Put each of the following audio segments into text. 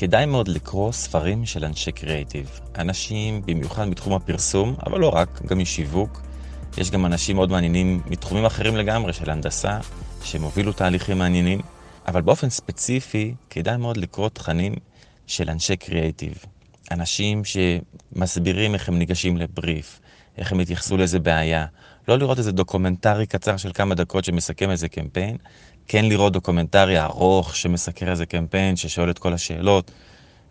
כדאי מאוד לקרוא ספרים של אנשי קריאיטיב. אנשים במיוחד מתחום הפרסום, אבל לא רק, גם משיווק. יש גם אנשים מאוד מעניינים מתחומים אחרים לגמרי, של הנדסה, שהם הובילו תהליכים מעניינים. אבל באופן ספציפי, כדאי מאוד לקרוא תכנים של אנשי קריאיטיב. אנשים שמסבירים איך הם ניגשים לבריף, איך הם התייחסו לאיזה בעיה. לא לראות איזה דוקומנטרי קצר של כמה דקות שמסכם איזה קמפיין, כן לראות דוקומנטרי ארוך שמסקר איזה קמפיין, ששואל את כל השאלות,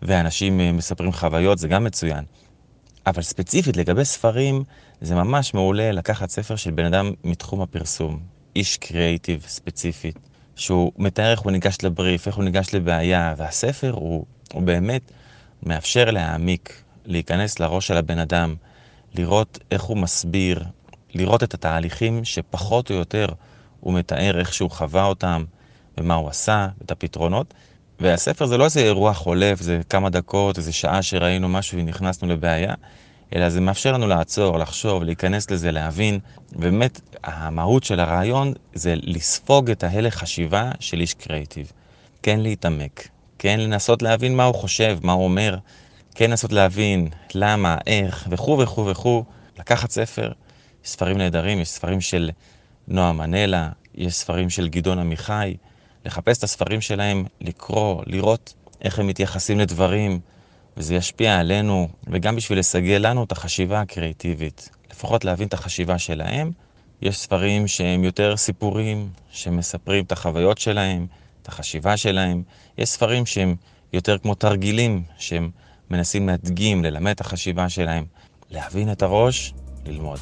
ואנשים אה, מספרים חוויות, זה גם מצוין. אבל ספציפית לגבי ספרים, זה ממש מעולה לקחת ספר של בן אדם מתחום הפרסום, איש קריאיטיב ספציפית, שהוא מתאר איך הוא ניגש לבריף, איך הוא ניגש לבעיה, והספר הוא, הוא באמת מאפשר להעמיק, להיכנס לראש של הבן אדם, לראות איך הוא מסביר, לראות את התהליכים שפחות או יותר הוא מתאר איך שהוא חווה אותם, ומה הוא עשה, את הפתרונות. והספר זה לא איזה אירוע חולף, זה כמה דקות, איזה שעה שראינו משהו ונכנסנו לבעיה, אלא זה מאפשר לנו לעצור, לחשוב, להיכנס לזה, להבין. ובאמת, המהות של הרעיון זה לספוג את ההלך חשיבה של איש קריאיטיב. כן להתעמק, כן לנסות להבין מה הוא חושב, מה הוא אומר, כן לנסות להבין למה, איך, וכו' וכו' וכו'. לקחת ספר, יש ספרים נהדרים, יש ספרים של נועה מנלה, יש ספרים של גדעון עמיחי. לחפש את הספרים שלהם, לקרוא, לראות איך הם מתייחסים לדברים, וזה ישפיע עלינו, וגם בשביל לסגל לנו את החשיבה הקריאיטיבית. לפחות להבין את החשיבה שלהם. יש ספרים שהם יותר סיפורים, שמספרים את החוויות שלהם, את החשיבה שלהם. יש ספרים שהם יותר כמו תרגילים, שהם מנסים להדגים, ללמד את החשיבה שלהם. להבין את הראש, ללמוד.